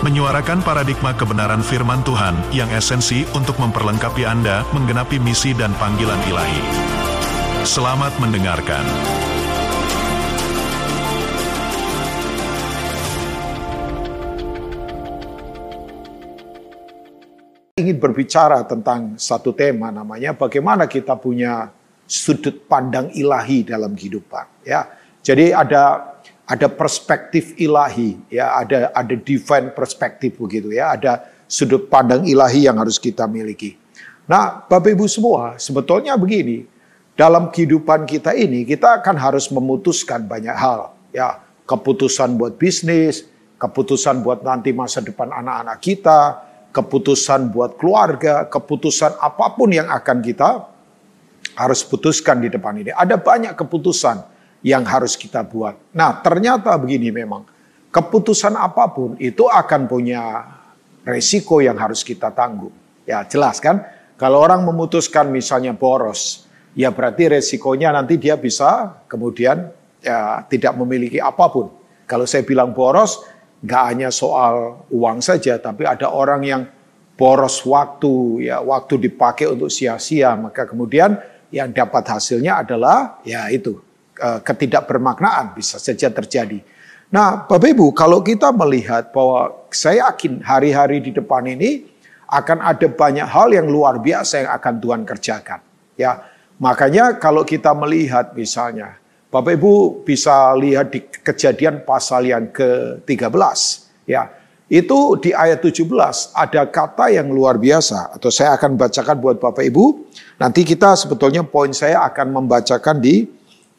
menyuarakan paradigma kebenaran firman Tuhan yang esensi untuk memperlengkapi Anda menggenapi misi dan panggilan ilahi. Selamat mendengarkan. ingin berbicara tentang satu tema namanya bagaimana kita punya sudut pandang ilahi dalam kehidupan ya. Jadi ada ada perspektif ilahi ya, ada ada divine perspektif begitu ya, ada sudut pandang ilahi yang harus kita miliki. Nah, Bapak Ibu semua, sebetulnya begini, dalam kehidupan kita ini kita akan harus memutuskan banyak hal ya, keputusan buat bisnis, keputusan buat nanti masa depan anak-anak kita, keputusan buat keluarga, keputusan apa pun yang akan kita harus putuskan di depan ini. Ada banyak keputusan yang harus kita buat. Nah, ternyata begini memang. Keputusan apa pun itu akan punya resiko yang harus kita tanggung. Ya, jelas kan? Kalau orang memutuskan misalnya boros, ya berarti resikonya nanti dia bisa kemudian ya tidak memiliki apa pun. Kalau saya bilang boros, nggak hanya soal uang saja, tapi ada orang yang boros waktu, ya waktu dipakai untuk sia-sia, maka kemudian yang dapat hasilnya adalah ya itu ketidakbermaknaan bisa saja terjadi. Nah, Bapak Ibu, kalau kita melihat bahwa saya yakin hari-hari di depan ini akan ada banyak hal yang luar biasa yang akan Tuhan kerjakan. Ya, makanya kalau kita melihat misalnya, Bapak Ibu bisa lihat di kejadian pasal yang ke-13. Ya, itu di ayat 17 ada kata yang luar biasa atau saya akan bacakan buat Bapak Ibu. Nanti kita sebetulnya poin saya akan membacakan di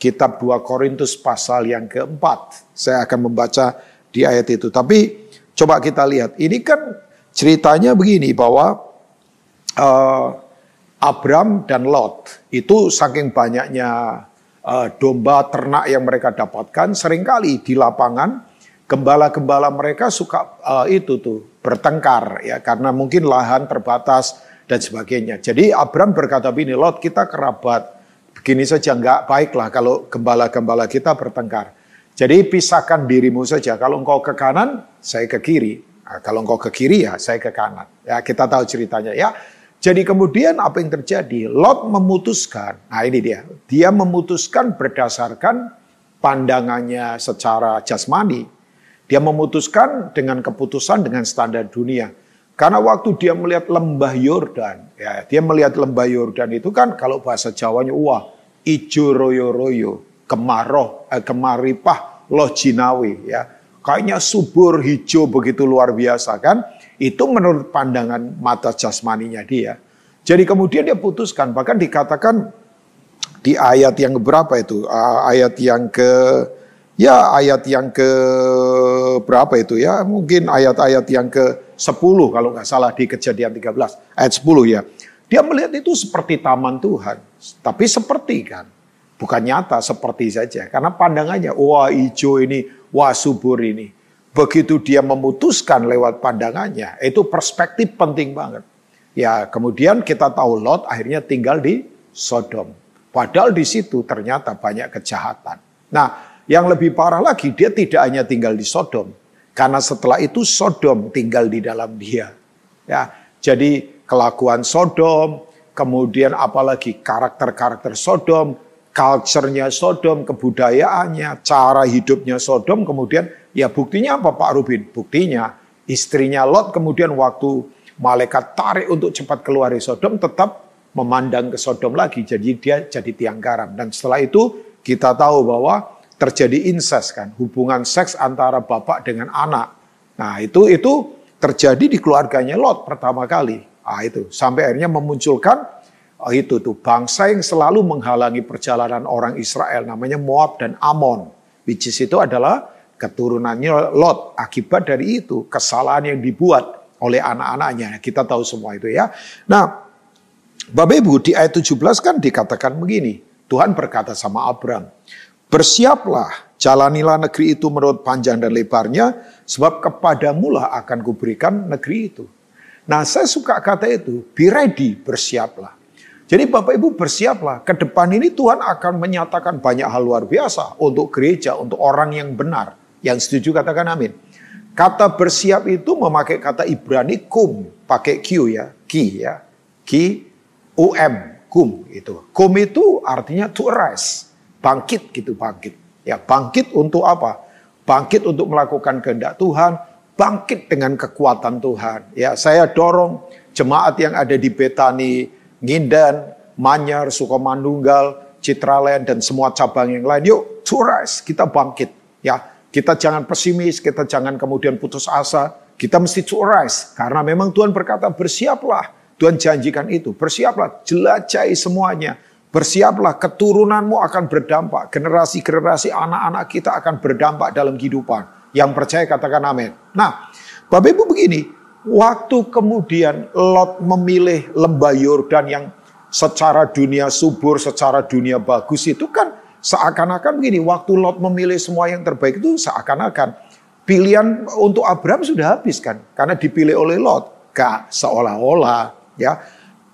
kitab 2 Korintus pasal yang keempat. Saya akan membaca di ayat itu. Tapi coba kita lihat. Ini kan ceritanya begini bahwa uh, Abram dan Lot itu saking banyaknya uh, domba ternak yang mereka dapatkan sering kali di lapangan gembala-gembala mereka suka uh, itu tuh bertengkar ya karena mungkin lahan terbatas dan sebagainya. Jadi Abram berkata begini, Lot kita kerabat, begini saja nggak baiklah kalau gembala-gembala kita bertengkar. Jadi pisahkan dirimu saja. Kalau engkau ke kanan, saya ke kiri. Nah, kalau engkau ke kiri ya saya ke kanan. Ya kita tahu ceritanya ya. Jadi kemudian apa yang terjadi? Lot memutuskan. Nah ini dia. Dia memutuskan berdasarkan pandangannya secara jasmani dia memutuskan dengan keputusan dengan standar dunia. Karena waktu dia melihat lembah Yordan, ya, dia melihat lembah Yordan itu kan kalau bahasa Jawanya, wah, ijo royo-royo, kemarah, eh, kemaripah, loh jinawi, ya. Kayaknya subur, hijau begitu luar biasa kan. Itu menurut pandangan mata jasmaninya dia. Jadi kemudian dia putuskan, bahkan dikatakan di ayat yang berapa itu? Ayat yang ke Ya ayat yang ke berapa itu ya? Mungkin ayat-ayat yang ke 10 kalau nggak salah di kejadian 13. Ayat 10 ya. Dia melihat itu seperti taman Tuhan. Tapi seperti kan. Bukan nyata seperti saja. Karena pandangannya, wah hijau ini, wah subur ini. Begitu dia memutuskan lewat pandangannya, itu perspektif penting banget. Ya kemudian kita tahu Lot akhirnya tinggal di Sodom. Padahal di situ ternyata banyak kejahatan. Nah yang lebih parah lagi, dia tidak hanya tinggal di Sodom. Karena setelah itu Sodom tinggal di dalam dia. Ya, jadi kelakuan Sodom, kemudian apalagi karakter-karakter Sodom, culture-nya Sodom, kebudayaannya, cara hidupnya Sodom, kemudian ya buktinya apa Pak Rubin? Buktinya istrinya Lot kemudian waktu malaikat tarik untuk cepat keluar dari Sodom tetap memandang ke Sodom lagi. Jadi dia jadi tiang garam. Dan setelah itu kita tahu bahwa terjadi incest kan, hubungan seks antara bapak dengan anak. Nah, itu itu terjadi di keluarganya Lot pertama kali. Ah itu sampai akhirnya memunculkan oh, itu tuh bangsa yang selalu menghalangi perjalanan orang Israel namanya Moab dan Amon. Which is itu adalah keturunannya Lot akibat dari itu kesalahan yang dibuat oleh anak-anaknya. Kita tahu semua itu ya. Nah, Bapak Ibu di ayat 17 kan dikatakan begini. Tuhan berkata sama Abraham, bersiaplah, jalanilah negeri itu menurut panjang dan lebarnya, sebab kepadamu lah akan kuberikan negeri itu. Nah saya suka kata itu, be ready, bersiaplah. Jadi Bapak Ibu bersiaplah, ke depan ini Tuhan akan menyatakan banyak hal luar biasa untuk gereja, untuk orang yang benar. Yang setuju katakan amin. Kata bersiap itu memakai kata Ibrani kum, pakai Q ya, ki ya. Ki UM, kum itu. Kum itu artinya to arise, bangkit gitu, bangkit. Ya, bangkit untuk apa? Bangkit untuk melakukan kehendak Tuhan, bangkit dengan kekuatan Tuhan. Ya, saya dorong jemaat yang ada di Betani, Ngindan, Manyar, Sukomandunggal, Citraland dan semua cabang yang lain. Yuk, rise, kita bangkit. Ya, kita jangan pesimis, kita jangan kemudian putus asa. Kita mesti rise karena memang Tuhan berkata bersiaplah Tuhan janjikan itu. Bersiaplah, jelajahi semuanya. Bersiaplah, keturunanmu akan berdampak. Generasi-generasi anak-anak kita akan berdampak dalam kehidupan. Yang percaya katakan amin. Nah, Bapak Ibu begini, waktu kemudian Lot memilih lembah Yordan yang secara dunia subur, secara dunia bagus itu kan seakan-akan begini, waktu Lot memilih semua yang terbaik itu seakan-akan pilihan untuk Abraham sudah habis kan, karena dipilih oleh Lot. Gak seolah-olah ya.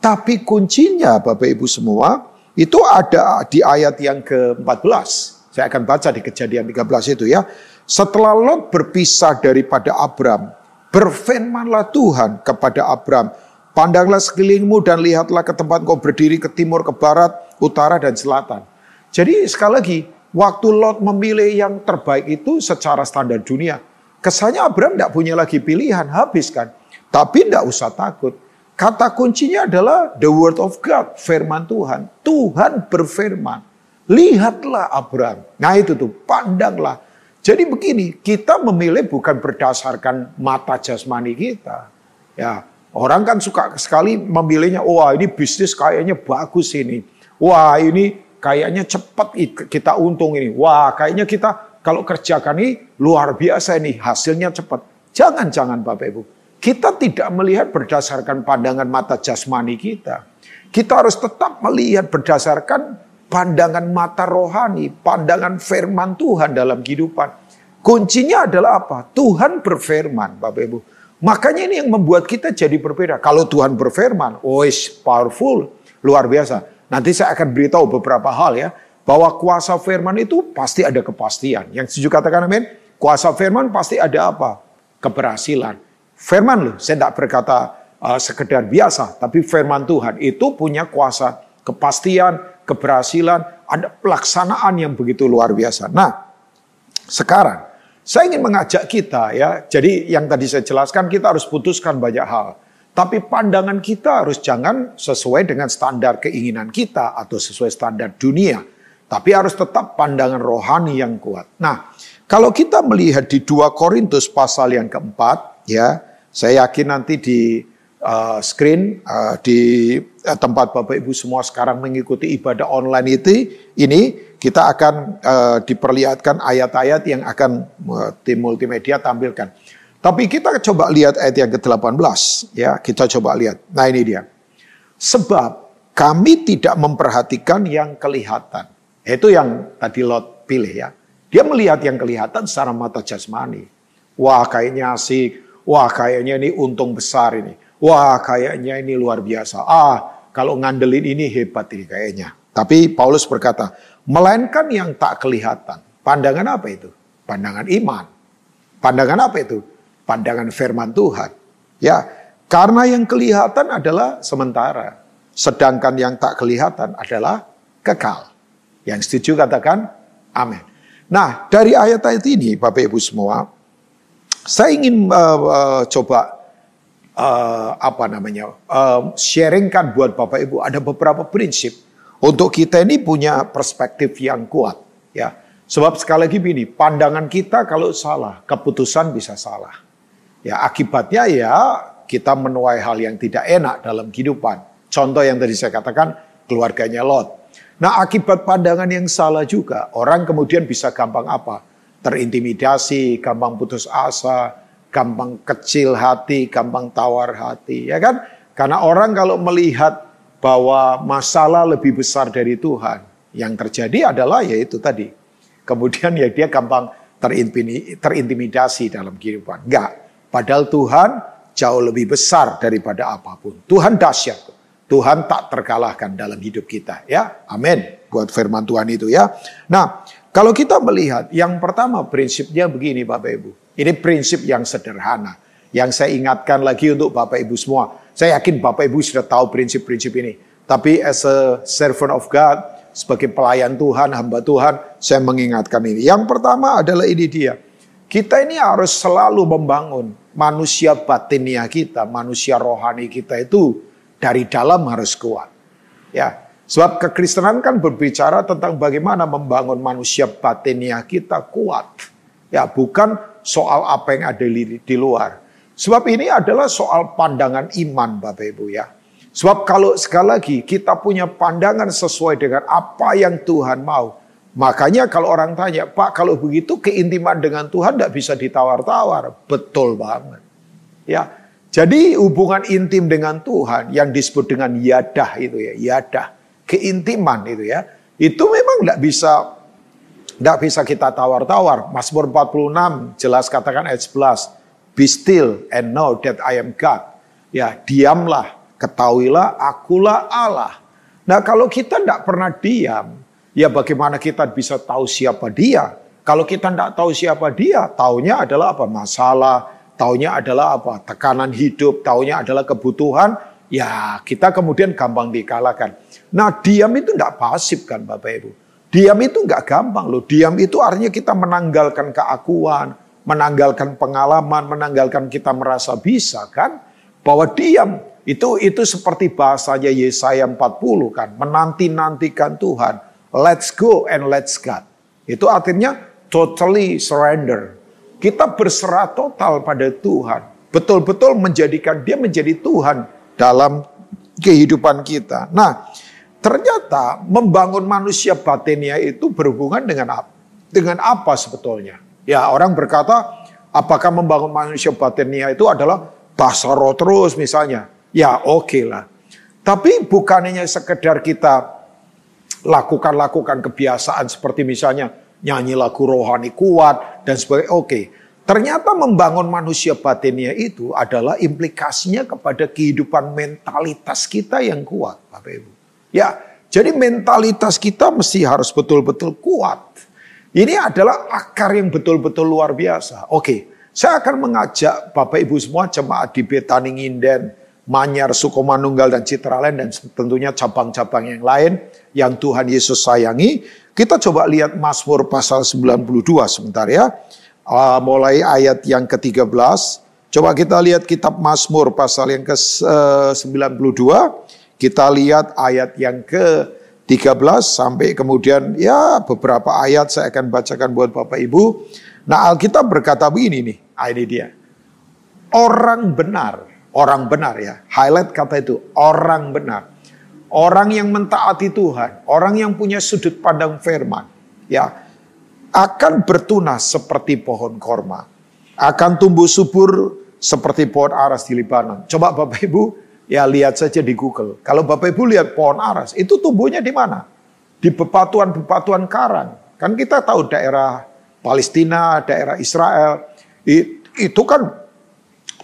Tapi kuncinya Bapak Ibu semua itu ada di ayat yang ke-14. Saya akan baca di kejadian 13 itu ya. Setelah Lot berpisah daripada Abram, berfirmanlah Tuhan kepada Abram, pandanglah sekelilingmu dan lihatlah ke tempat kau berdiri ke timur, ke barat, utara, dan selatan. Jadi sekali lagi, waktu Lot memilih yang terbaik itu secara standar dunia, kesannya Abram tidak punya lagi pilihan, habis kan. Tapi tidak usah takut. Kata kuncinya adalah the word of God, firman Tuhan. Tuhan berfirman. Lihatlah Abraham. Nah itu tuh, pandanglah. Jadi begini, kita memilih bukan berdasarkan mata jasmani kita. Ya, orang kan suka sekali memilihnya, wah ini bisnis kayaknya bagus ini. Wah ini kayaknya cepat kita untung ini. Wah kayaknya kita kalau kerjakan ini luar biasa ini, hasilnya cepat. Jangan-jangan Bapak Ibu. Kita tidak melihat berdasarkan pandangan mata jasmani kita. Kita harus tetap melihat berdasarkan pandangan mata rohani, pandangan firman Tuhan dalam kehidupan. Kuncinya adalah apa? Tuhan berfirman, Bapak Ibu. Makanya ini yang membuat kita jadi berbeda. Kalau Tuhan berfirman, oh powerful, luar biasa. Nanti saya akan beritahu beberapa hal ya. Bahwa kuasa firman itu pasti ada kepastian. Yang setuju katakan amin. Kuasa firman pasti ada apa? Keberhasilan. Firman loh, saya tidak berkata uh, sekedar biasa, tapi firman Tuhan itu punya kuasa kepastian, keberhasilan, ada pelaksanaan yang begitu luar biasa. Nah, sekarang saya ingin mengajak kita ya, jadi yang tadi saya jelaskan kita harus putuskan banyak hal. Tapi pandangan kita harus jangan sesuai dengan standar keinginan kita atau sesuai standar dunia. Tapi harus tetap pandangan rohani yang kuat. Nah, kalau kita melihat di 2 Korintus pasal yang keempat, ya, saya yakin nanti di uh, screen uh, di uh, tempat Bapak Ibu semua sekarang mengikuti ibadah online itu ini kita akan uh, diperlihatkan ayat-ayat yang akan uh, tim multimedia tampilkan. Tapi kita coba lihat ayat yang ke-18 ya, kita coba lihat. Nah ini dia. Sebab kami tidak memperhatikan yang kelihatan. Itu yang tadi Lot pilih ya. Dia melihat yang kelihatan secara mata jasmani. Wah kayaknya asik, Wah kayaknya ini untung besar ini. Wah kayaknya ini luar biasa. Ah kalau ngandelin ini hebat ini kayaknya. Tapi Paulus berkata, melainkan yang tak kelihatan. Pandangan apa itu? Pandangan iman. Pandangan apa itu? Pandangan firman Tuhan. Ya, karena yang kelihatan adalah sementara. Sedangkan yang tak kelihatan adalah kekal. Yang setuju katakan amin. Nah, dari ayat-ayat ini Bapak Ibu semua, saya ingin uh, uh, coba uh, apa namanya uh, sharingkan buat Bapak Ibu ada beberapa prinsip untuk kita ini punya perspektif yang kuat ya. Sebab sekali lagi begini, pandangan kita kalau salah, keputusan bisa salah. Ya, akibatnya ya kita menuai hal yang tidak enak dalam kehidupan. Contoh yang tadi saya katakan, keluarganya Lot. Nah, akibat pandangan yang salah juga, orang kemudian bisa gampang apa? Terintimidasi, gampang putus asa, gampang kecil hati, gampang tawar hati, ya kan? Karena orang kalau melihat bahwa masalah lebih besar dari Tuhan. Yang terjadi adalah yaitu tadi. Kemudian ya dia gampang terintimidasi dalam kehidupan. Enggak. Padahal Tuhan jauh lebih besar daripada apa pun. Tuhan dahsyat. Tuhan tak terkalahkan dalam hidup kita. Ya, amin. Buat firman Tuhan itu ya. Nah, kalau kita melihat yang pertama prinsipnya begini Bapak Ibu. Ini prinsip yang sederhana. Yang saya ingatkan lagi untuk Bapak Ibu semua. Saya yakin Bapak Ibu sudah tahu prinsip-prinsip ini. Tapi as a servant of God, sebagai pelayan Tuhan, hamba Tuhan, saya mengingatkan ini. Yang pertama adalah ini dia. Kita ini harus selalu membangun manusia batinia kita, manusia rohani kita itu dari dalam harus kuat. Ya, sebab kekristenan kan berbicara tentang bagaimana membangun manusia batinia kita kuat. Ya, bukan soal apa yang ada di, di luar. Sebab ini adalah soal pandangan iman Bapak Ibu ya. Sebab kalau sekali lagi kita punya pandangan sesuai dengan apa yang Tuhan mau, Makanya kalau orang tanya, Pak kalau begitu keintiman dengan Tuhan tidak bisa ditawar-tawar. Betul banget. Ya, jadi hubungan intim dengan Tuhan yang disebut dengan yadah itu ya, yadah, keintiman itu ya, itu memang tidak bisa tidak bisa kita tawar-tawar. Mazmur 46 jelas katakan ayat 11, Be still and know that I am God. Ya, diamlah, ketahuilah akulah Allah. Nah kalau kita tidak pernah diam, ya bagaimana kita bisa tahu siapa dia? Kalau kita tidak tahu siapa dia, taunya adalah apa? Masalah, taunya adalah apa? Tekanan hidup, taunya adalah kebutuhan, ya kita kemudian gampang dikalahkan. Nah diam itu tidak pasif kan Bapak Ibu. Diam itu nggak gampang loh. Diam itu artinya kita menanggalkan keakuan, menanggalkan pengalaman, menanggalkan kita merasa bisa kan. Bahwa diam itu itu seperti bahasanya Yesaya 40 kan. Menanti-nantikan Tuhan. Let's go and let's God. Itu artinya totally surrender. Kita berserah total pada Tuhan. Betul-betul menjadikan dia menjadi Tuhan dalam kehidupan kita. Nah, ternyata membangun manusia batinnya itu berhubungan dengan apa? Dengan apa sebetulnya? Ya, orang berkata, apakah membangun manusia batinnya itu adalah roh terus misalnya? Ya, oke okay lah. Tapi bukannya sekedar kita lakukan-lakukan kebiasaan seperti misalnya nyanyi lagu rohani kuat dan sebagainya. Oke, ternyata membangun manusia batinnya itu adalah implikasinya kepada kehidupan mentalitas kita yang kuat, Bapak Ibu. Ya, jadi mentalitas kita mesti harus betul-betul kuat. Ini adalah akar yang betul-betul luar biasa. Oke, saya akan mengajak Bapak Ibu semua jemaat di Betani Nginden, Manyar, Sukomanunggal, dan Citraland, dan tentunya cabang-cabang yang lain yang Tuhan Yesus sayangi kita coba lihat Mazmur pasal 92 sebentar ya. Uh, mulai ayat yang ke-13. Coba kita lihat kitab Mazmur pasal yang ke-92. Kita lihat ayat yang ke-13 sampai kemudian ya beberapa ayat saya akan bacakan buat Bapak Ibu. Nah Alkitab berkata begini nih, ah, ini dia. Orang benar, orang benar ya, highlight kata itu, orang benar orang yang mentaati Tuhan, orang yang punya sudut pandang firman, ya akan bertunas seperti pohon korma, akan tumbuh subur seperti pohon aras di Libanon. Coba Bapak Ibu ya lihat saja di Google. Kalau Bapak Ibu lihat pohon aras, itu tumbuhnya di mana? Di bebatuan-bebatuan karang. Kan kita tahu daerah Palestina, daerah Israel, itu kan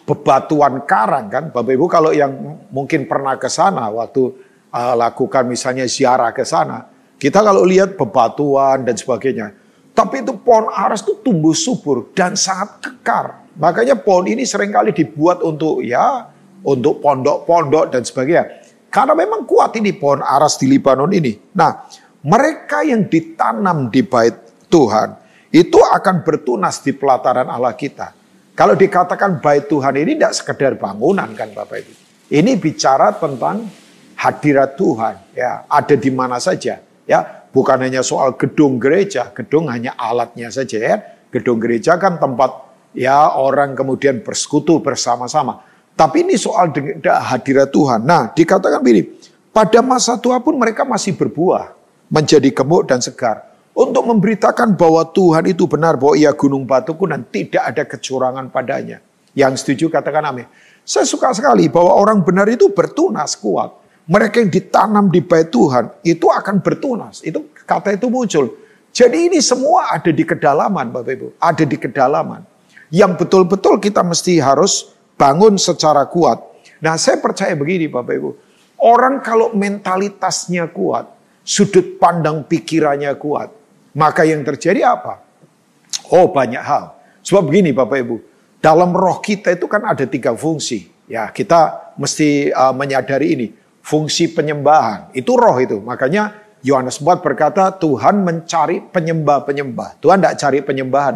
bebatuan karang kan. Bapak Ibu kalau yang mungkin pernah ke sana waktu uh, lakukan misalnya ziarah ke sana, kita kalau lihat bebatuan dan sebagainya, tapi itu pohon aras itu tumbuh subur dan sangat kekar. Makanya pohon ini sering kali dibuat untuk ya untuk pondok-pondok dan sebagainya. Karena memang kuat ini pohon aras di Libanon ini. Nah, mereka yang ditanam di bait Tuhan itu akan bertunas di pelataran Allah kita. Kalau dikatakan bait Tuhan ini tidak sekedar bangunan kan Bapak Ibu. Ini bicara tentang hadirat Tuhan ya ada di mana saja ya bukan hanya soal gedung gereja gedung hanya alatnya saja ya. Gedung gereja kan tempat ya orang kemudian bersekutu bersama-sama. Tapi ini soal hadirat Tuhan. Nah dikatakan begini pada masa tua pun mereka masih berbuah menjadi gemuk dan segar. Untuk memberitakan bahwa Tuhan itu benar bahwa ia gunung batuku dan tidak ada kecurangan padanya. Yang setuju katakan amin. Saya suka sekali bahwa orang benar itu bertunas kuat mereka yang ditanam di bait Tuhan itu akan bertunas. Itu kata itu muncul. Jadi ini semua ada di kedalaman Bapak Ibu, ada di kedalaman. Yang betul-betul kita mesti harus bangun secara kuat. Nah, saya percaya begini Bapak Ibu. Orang kalau mentalitasnya kuat, sudut pandang pikirannya kuat, maka yang terjadi apa? Oh, banyak hal. Sebab begini Bapak Ibu, dalam roh kita itu kan ada tiga fungsi. Ya, kita mesti uh, menyadari ini fungsi penyembahan. Itu roh itu. Makanya Yohanes 4 berkata Tuhan mencari penyembah-penyembah. Tuhan tidak cari penyembahan.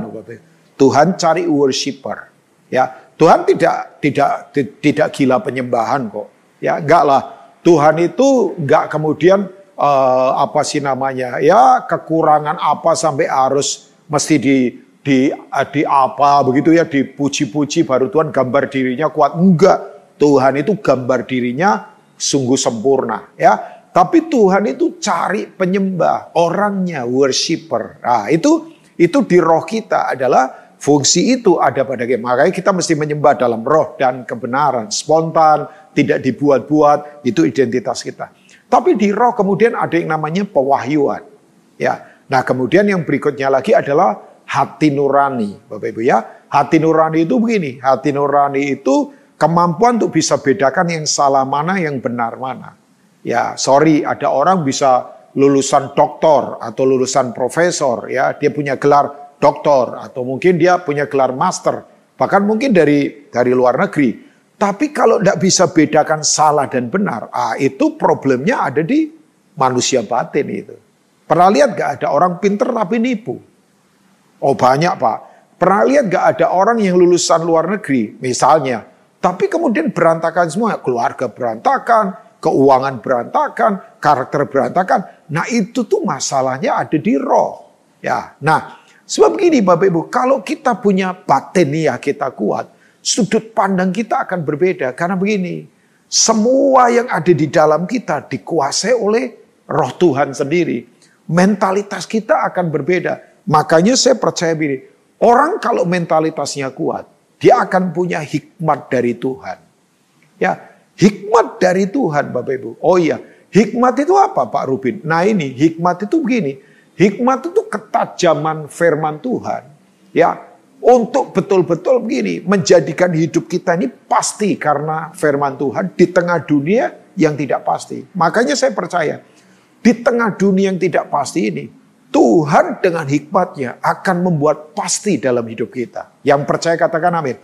Tuhan cari worshiper. Ya, Tuhan tidak tidak tidak gila penyembahan kok. Ya, enggak lah. Tuhan itu enggak kemudian uh, apa sih namanya? Ya, kekurangan apa sampai harus mesti di di di apa begitu ya dipuji-puji baru Tuhan gambar dirinya kuat. Enggak. Tuhan itu gambar dirinya sungguh sempurna ya. Tapi Tuhan itu cari penyembah, orangnya worshiper. Nah, itu itu di roh kita adalah fungsi itu ada pada kita. Makanya kita mesti menyembah dalam roh dan kebenaran, spontan, tidak dibuat-buat, itu identitas kita. Tapi di roh kemudian ada yang namanya pewahyuan. Ya. Nah, kemudian yang berikutnya lagi adalah hati nurani, Bapak Ibu ya. Hati nurani itu begini, hati nurani itu Kemampuan untuk bisa bedakan yang salah mana, yang benar mana. Ya, sorry, ada orang bisa lulusan doktor atau lulusan profesor, ya, dia punya gelar doktor atau mungkin dia punya gelar master, bahkan mungkin dari dari luar negeri. Tapi kalau tidak bisa bedakan salah dan benar, ah, itu problemnya ada di manusia batin itu. Pernah lihat gak ada orang pinter tapi nipu? Oh banyak pak. Pernah lihat gak ada orang yang lulusan luar negeri, misalnya tapi kemudian berantakan semua, keluarga berantakan, keuangan berantakan, karakter berantakan. Nah itu tuh masalahnya ada di roh. Ya, nah sebab begini Bapak Ibu, kalau kita punya batin ya kita kuat, sudut pandang kita akan berbeda. Karena begini, semua yang ada di dalam kita dikuasai oleh roh Tuhan sendiri. Mentalitas kita akan berbeda. Makanya saya percaya begini, orang kalau mentalitasnya kuat, dia akan punya hikmat dari Tuhan. Ya, hikmat dari Tuhan Bapak Ibu. Oh iya, hikmat itu apa Pak Rubin? Nah ini, hikmat itu begini. Hikmat itu ketajaman firman Tuhan. Ya, untuk betul-betul begini, menjadikan hidup kita ini pasti karena firman Tuhan di tengah dunia yang tidak pasti. Makanya saya percaya, di tengah dunia yang tidak pasti ini, Tuhan dengan hikmatnya akan membuat pasti dalam hidup kita. Yang percaya katakan amin.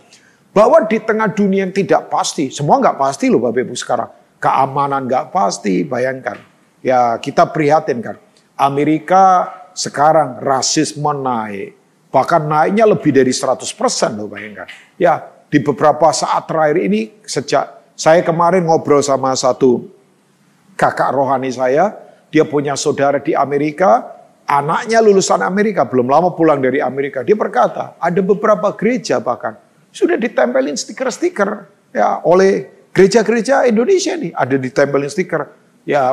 Bahwa di tengah dunia yang tidak pasti, semua nggak pasti loh Bapak Ibu sekarang. Keamanan nggak pasti, bayangkan. Ya kita prihatin kan. Amerika sekarang rasisme naik. Bahkan naiknya lebih dari 100% loh bayangkan. Ya di beberapa saat terakhir ini sejak saya kemarin ngobrol sama satu kakak rohani saya. Dia punya saudara di Amerika, Anaknya lulusan Amerika, belum lama pulang dari Amerika. Dia berkata, ada beberapa gereja bahkan sudah ditempelin stiker-stiker ya oleh gereja-gereja Indonesia nih. Ada ditempelin stiker. Ya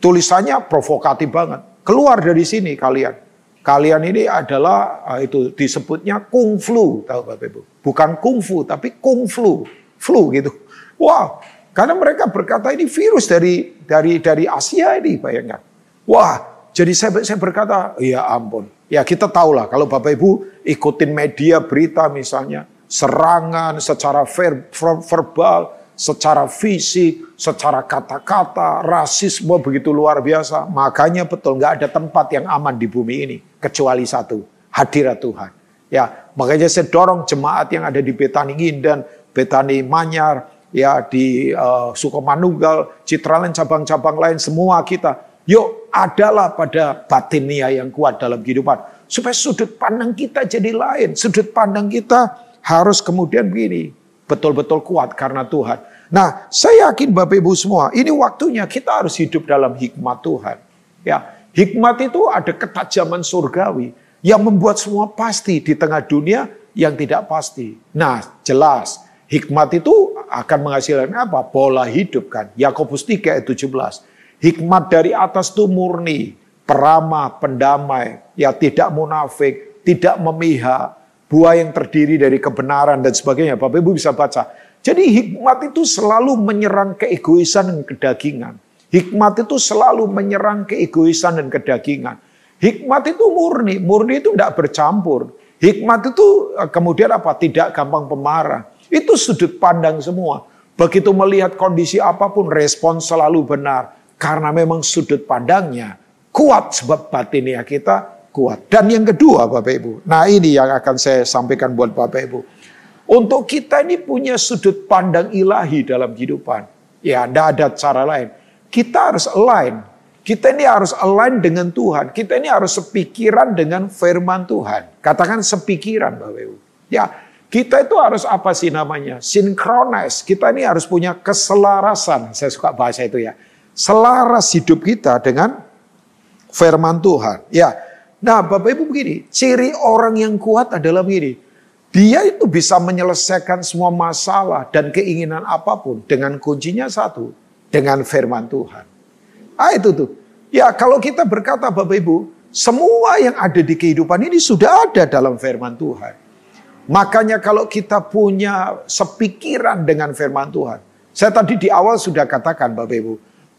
tulisannya provokatif banget. Keluar dari sini kalian. Kalian ini adalah ah, itu disebutnya kung flu, tahu Bapak Ibu. Bukan kung fu, tapi kung flu. Flu gitu. Wow, karena mereka berkata ini virus dari dari dari Asia ini, bayangkan. Wah, jadi saya, saya berkata, ya ampun. Ya kita tahu lah kalau Bapak Ibu ikutin media berita misalnya. Serangan secara ver, ver, verbal, secara fisik, secara kata-kata, rasisme begitu luar biasa. Makanya betul nggak ada tempat yang aman di bumi ini. Kecuali satu, hadirat Tuhan. Ya, makanya saya dorong jemaat yang ada di Betani Ngindan, Betani Manyar, ya di uh, Sukomanunggal, Citraland, cabang-cabang lain, semua kita Yuk adalah pada batinia yang kuat dalam kehidupan. Supaya sudut pandang kita jadi lain. Sudut pandang kita harus kemudian begini. Betul-betul kuat karena Tuhan. Nah saya yakin Bapak Ibu semua. Ini waktunya kita harus hidup dalam hikmat Tuhan. Ya, Hikmat itu ada ketajaman surgawi. Yang membuat semua pasti di tengah dunia yang tidak pasti. Nah jelas. Hikmat itu akan menghasilkan apa? Pola hidup kan. Yakobus 3 ayat 17. Hikmat dari atas itu murni, peramah, pendamai, ya tidak munafik, tidak memihak, buah yang terdiri dari kebenaran dan sebagainya. Bapak Ibu bisa baca. Jadi hikmat itu selalu menyerang keegoisan dan kedagingan. Hikmat itu selalu menyerang keegoisan dan kedagingan. Hikmat itu murni, murni itu tidak bercampur. Hikmat itu eh, kemudian apa? Tidak gampang pemarah. Itu sudut pandang semua. Begitu melihat kondisi apa pun, respon selalu benar. Karena memang sudut pandangnya kuat sebab batinnya kita kuat. Dan yang kedua Bapak Ibu, nah ini yang akan saya sampaikan buat Bapak Ibu. Untuk kita ini punya sudut pandang ilahi dalam kehidupan. Ya, tidak ada cara lain. Kita harus align. Kita ini harus align dengan Tuhan. Kita ini harus sepikiran dengan firman Tuhan. Katakan sepikiran Bapak Ibu. Ya, kita itu harus apa sih namanya? Synchronize. Kita ini harus punya keselarasan. Saya suka bahasa itu ya selaras hidup kita dengan firman Tuhan. Ya. Nah, Bapak Ibu begini, ciri orang yang kuat adalah begini. Dia itu bisa menyelesaikan semua masalah dan keinginan apa pun dengan kuncinya satu, dengan firman Tuhan. Ah itu tuh. Ya kalau kita berkata Bapak Ibu, semua yang ada di kehidupan ini sudah ada dalam firman Tuhan. Makanya kalau kita punya sepikiran dengan firman Tuhan. Saya tadi di awal sudah katakan Bapak Ibu,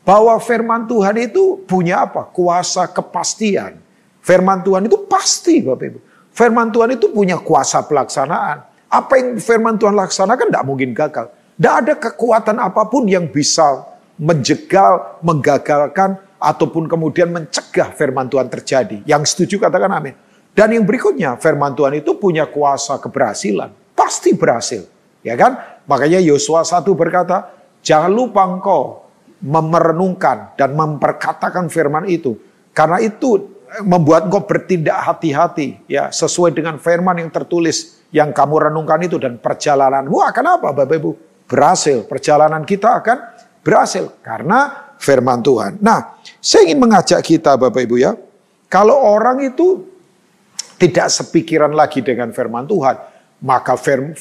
bahwa firman Tuhan itu punya apa? Kuasa kepastian. Firman Tuhan itu pasti Bapak Ibu. Firman Tuhan itu punya kuasa pelaksanaan. Apa yang firman Tuhan laksanakan tidak mungkin gagal. Tidak ada kekuatan apa pun yang bisa menjegal, menggagalkan, ataupun kemudian mencegah firman Tuhan terjadi. Yang setuju katakan amin. Dan yang berikutnya, firman Tuhan itu punya kuasa keberhasilan. Pasti berhasil. Ya kan? Makanya Yosua 1 berkata, jangan lupa engkau memerenungkan dan memperkatakan firman itu. Karena itu membuat engkau bertindak hati-hati ya sesuai dengan firman yang tertulis yang kamu renungkan itu dan perjalananmu akan apa Bapak Ibu? Berhasil. Perjalanan kita akan berhasil karena firman Tuhan. Nah, saya ingin mengajak kita Bapak Ibu ya. Kalau orang itu tidak sepikiran lagi dengan firman Tuhan, maka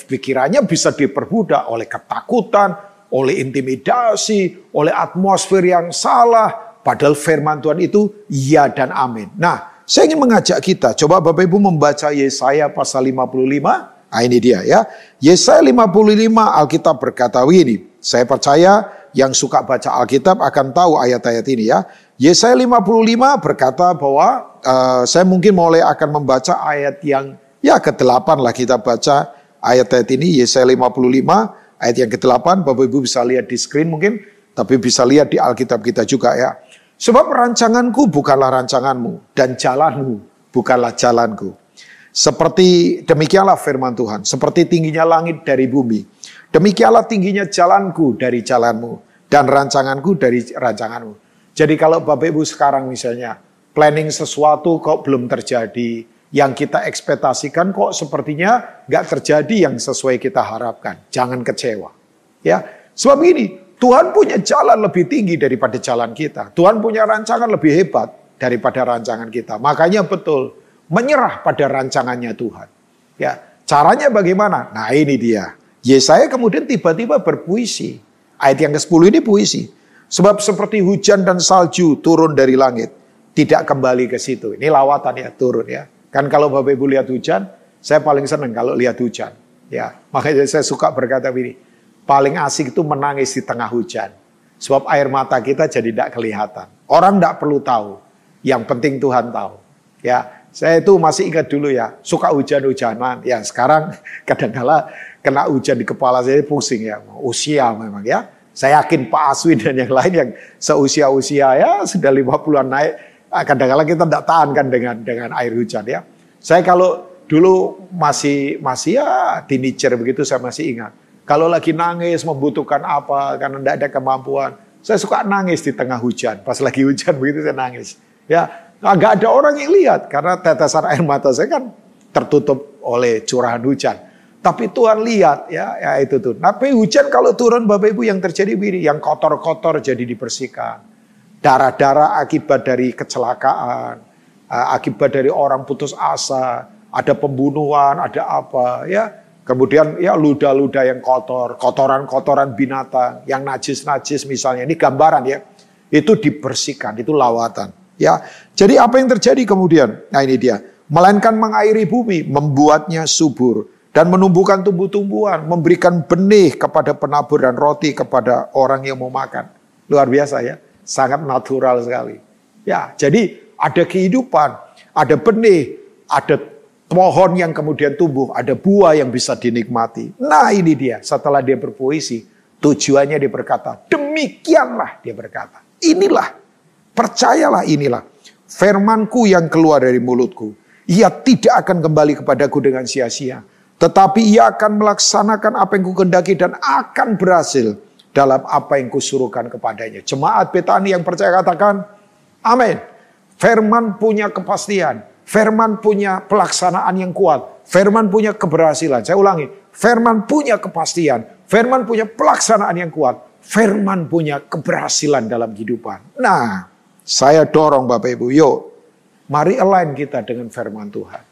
pikirannya bisa diperbudak oleh ketakutan, oleh intimidasi, oleh atmosfer yang salah. Padahal firman Tuhan itu ya dan amin. Nah, saya ingin mengajak kita, coba Bapak Ibu membaca Yesaya pasal 55. Nah ini dia ya. Yesaya 55 Alkitab berkata ini. Saya percaya yang suka baca Alkitab akan tahu ayat-ayat ini ya. Yesaya 55 berkata bahwa uh, saya mungkin mulai akan membaca ayat yang ya ke-8 lah kita baca ayat-ayat ini Yesaya 55 Ayat yang ke-8, Bapak Ibu bisa lihat di screen mungkin, tapi bisa lihat di Alkitab kita juga ya. Sebab rancanganku bukanlah rancanganmu, dan jalanmu bukanlah jalanku. Seperti demikianlah firman Tuhan, seperti tingginya langit dari bumi. Demikianlah tingginya jalanku dari jalanmu, dan rancanganku dari rancanganmu. Jadi kalau Bapak Ibu sekarang misalnya, planning sesuatu kok belum terjadi, yang kita ekspektasikan kok sepertinya nggak terjadi yang sesuai kita harapkan. Jangan kecewa. Ya, sebab ini Tuhan punya jalan lebih tinggi daripada jalan kita. Tuhan punya rancangan lebih hebat daripada rancangan kita. Makanya betul menyerah pada rancangannya Tuhan. Ya, caranya bagaimana? Nah, ini dia. Yesaya kemudian tiba-tiba berpuisi. Ayat yang ke-10 ini puisi. Sebab seperti hujan dan salju turun dari langit, tidak kembali ke situ. Ini lawatan ya, turun ya. Kan kalau Bapak Ibu lihat hujan, saya paling senang kalau lihat hujan. Ya, makanya saya suka berkata begini, paling asik itu menangis di tengah hujan. Sebab air mata kita jadi tidak kelihatan. Orang tidak perlu tahu. Yang penting Tuhan tahu. Ya, saya itu masih ingat dulu ya, suka hujan-hujanan. Ya, sekarang kadang-kala kena hujan di kepala saya pusing ya. Usia memang ya. Saya yakin Pak Aswin dan yang lain yang seusia-usia ya sudah 50-an naik Ah, kadang-kadang kita tidak tahan kan dengan dengan air hujan ya. Saya kalau dulu masih masih ya teenager begitu saya masih ingat. Kalau lagi nangis membutuhkan apa karena tidak ada kemampuan, saya suka nangis di tengah hujan. Pas lagi hujan begitu saya nangis. Ya, nggak ada orang yang lihat karena tetesan air mata saya kan tertutup oleh curahan hujan. Tapi Tuhan lihat ya, ya itu tuh. Tapi hujan kalau turun Bapak Ibu yang terjadi begini, yang kotor-kotor jadi dibersihkan darah-darah akibat dari kecelakaan, eh, akibat dari orang putus asa, ada pembunuhan, ada apa ya. Kemudian ya luda-luda yang kotor, kotoran-kotoran binatang, yang najis-najis misalnya. Ini gambaran ya. Itu dibersihkan, itu lawatan. Ya, jadi apa yang terjadi kemudian? Nah ini dia. Melainkan mengairi bumi, membuatnya subur dan menumbuhkan tumbuh-tumbuhan, memberikan benih kepada penabur dan roti kepada orang yang mau makan. Luar biasa ya. Sangat natural sekali. Ya, jadi ada kehidupan, ada benih, ada pohon yang kemudian tumbuh, ada buah yang bisa dinikmati. Nah ini dia, setelah dia berpuisi, tujuannya dia berkata, demikianlah dia berkata. Inilah, percayalah inilah, firmanku yang keluar dari mulutku. Ia tidak akan kembali kepadaku dengan sia-sia. Tetapi ia akan melaksanakan apa yang kukendaki dan akan berhasil dalam apa yang kusuruhkan kepadanya. Jemaat Betani yang percaya katakan, amin. Firman punya kepastian. Firman punya pelaksanaan yang kuat. Firman punya keberhasilan. Saya ulangi. Firman punya kepastian. Firman punya pelaksanaan yang kuat. Firman punya keberhasilan dalam kehidupan. Nah, saya dorong Bapak Ibu, yuk. Mari align kita dengan firman Tuhan.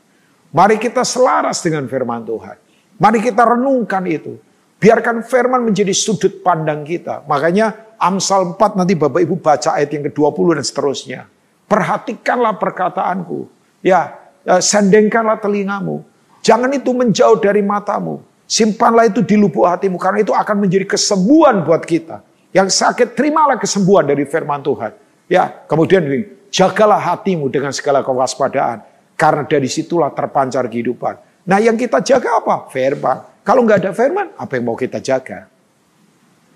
Mari kita selaras dengan firman Tuhan. Mari kita renungkan itu. Biarkan firman menjadi sudut pandang kita. Makanya Amsal 4 nanti Bapak Ibu baca ayat yang ke-20 dan seterusnya. Perhatikanlah perkataanku. Ya, ya, sendengkanlah telingamu. Jangan itu menjauh dari matamu. Simpanlah itu di lubuk hatimu karena itu akan menjadi kesembuhan buat kita. Yang sakit terimalah kesembuhan dari firman Tuhan. Ya, kemudian jagalah hatimu dengan segala kewaspadaan karena dari situlah terpancar kehidupan. Nah, yang kita jaga apa? Firman. Kalau nggak ada firman, apa yang mau kita jaga?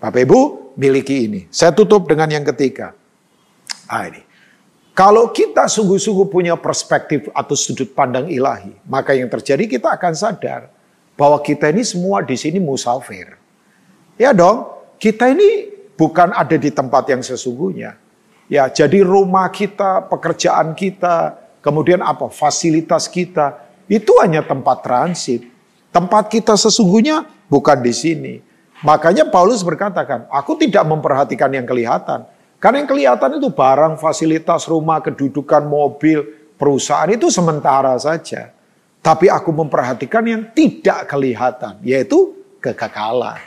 Bapak Ibu, miliki ini. Saya tutup dengan yang ketiga. Ah ini. Kalau kita sungguh-sungguh punya perspektif atau sudut pandang ilahi, maka yang terjadi kita akan sadar bahwa kita ini semua di sini musafir. Ya dong, kita ini bukan ada di tempat yang sesungguhnya. Ya, jadi rumah kita, pekerjaan kita, kemudian apa? Fasilitas kita itu hanya tempat transit. Tempat kita sesungguhnya bukan di sini. Makanya Paulus berkatakan, aku tidak memperhatikan yang kelihatan, karena yang kelihatan itu barang, fasilitas, rumah, kedudukan, mobil, perusahaan itu sementara saja. Tapi aku memperhatikan yang tidak kelihatan, yaitu kekekalan.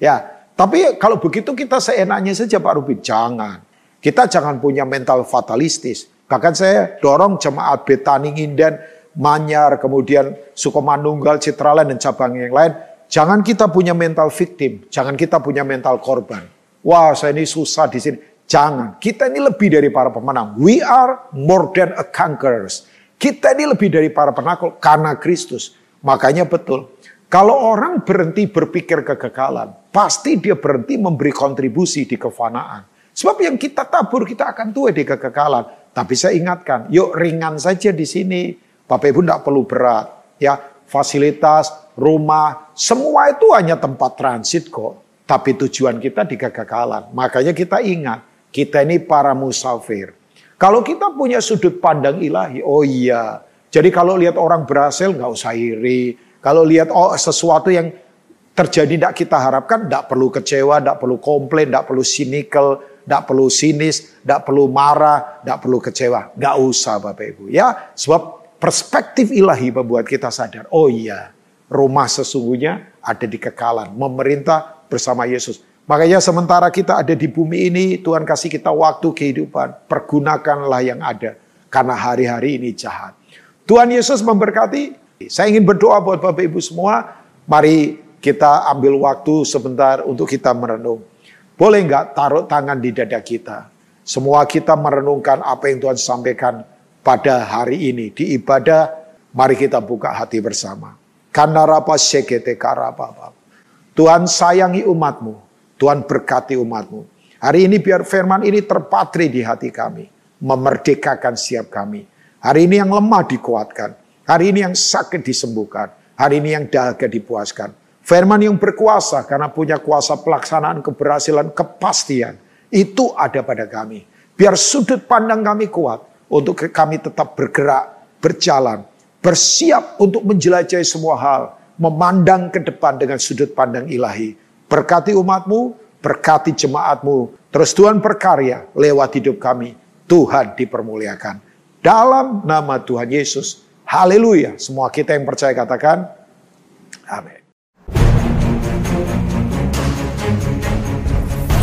Ya, tapi kalau begitu kita seenaknya saja Pak Rubin, jangan. Kita jangan punya mental fatalistis. Bahkan saya dorong jemaat Betani Inden, Manyar, kemudian Sukomanunggal, Citraland, dan cabang yang lain. Jangan kita punya mental victim, jangan kita punya mental korban. Wah, saya ini susah di sini. Jangan. Kita ini lebih dari para pemenang. We are more than a conquerors. Kita ini lebih dari para penakut karena Kristus. Makanya betul. Kalau orang berhenti berpikir kegagalan, pasti dia berhenti memberi kontribusi di kefanaan. Sebab yang kita tabur kita akan tua di kegagalan. Tapi saya ingatkan, yuk ringan saja di sini. Bapak Ibu tidak perlu berat. Ya, fasilitas, rumah, semua itu hanya tempat transit kok. Tapi tujuan kita di kegagalan. Makanya kita ingat, kita ini para musafir. Kalau kita punya sudut pandang ilahi, oh iya. Jadi kalau lihat orang berhasil nggak usah iri. Kalau lihat oh sesuatu yang terjadi tidak kita harapkan, tidak perlu kecewa, tidak perlu komplain, tidak perlu cynical, tidak perlu sinis, tidak perlu marah, tidak perlu kecewa. Nggak usah Bapak Ibu ya. Sebab perspektif ilahi membuat kita sadar, oh iya, rumah sesungguhnya ada di kekalan. Memerintah bersama Yesus. Makanya sementara kita ada di bumi ini, Tuhan kasih kita waktu kehidupan. Pergunakanlah yang ada. Karena hari-hari ini jahat. Tuhan Yesus memberkati. Saya ingin berdoa buat Bapak Ibu semua. Mari kita ambil waktu sebentar untuk kita merenung. Boleh nggak taruh tangan di dada kita? Semua kita merenungkan apa yang Tuhan sampaikan pada hari ini. Di ibadah, mari kita buka hati bersama. Karena rapa sekete karapa. Tuhan sayangi umatmu. Tuhan berkati umatmu. Hari ini biar firman ini terpatri di hati kami. Memerdekakan siap kami. Hari ini yang lemah dikuatkan. Hari ini yang sakit disembuhkan. Hari ini yang dahaga dipuaskan. Firman yang berkuasa karena punya kuasa pelaksanaan keberhasilan kepastian. Itu ada pada kami. Biar sudut pandang kami kuat. Untuk kami tetap bergerak, berjalan. Bersiap untuk menjelajahi semua hal. Memandang ke depan dengan sudut pandang ilahi Berkati umatmu, berkati jemaatmu. Terus Tuhan berkarya lewat hidup kami. Tuhan dipermuliakan. Dalam nama Tuhan Yesus. Haleluya. Semua kita yang percaya katakan. Amin.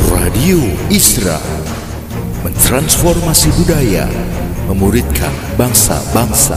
Radio Isra mentransformasi budaya, memuridkan bangsa-bangsa.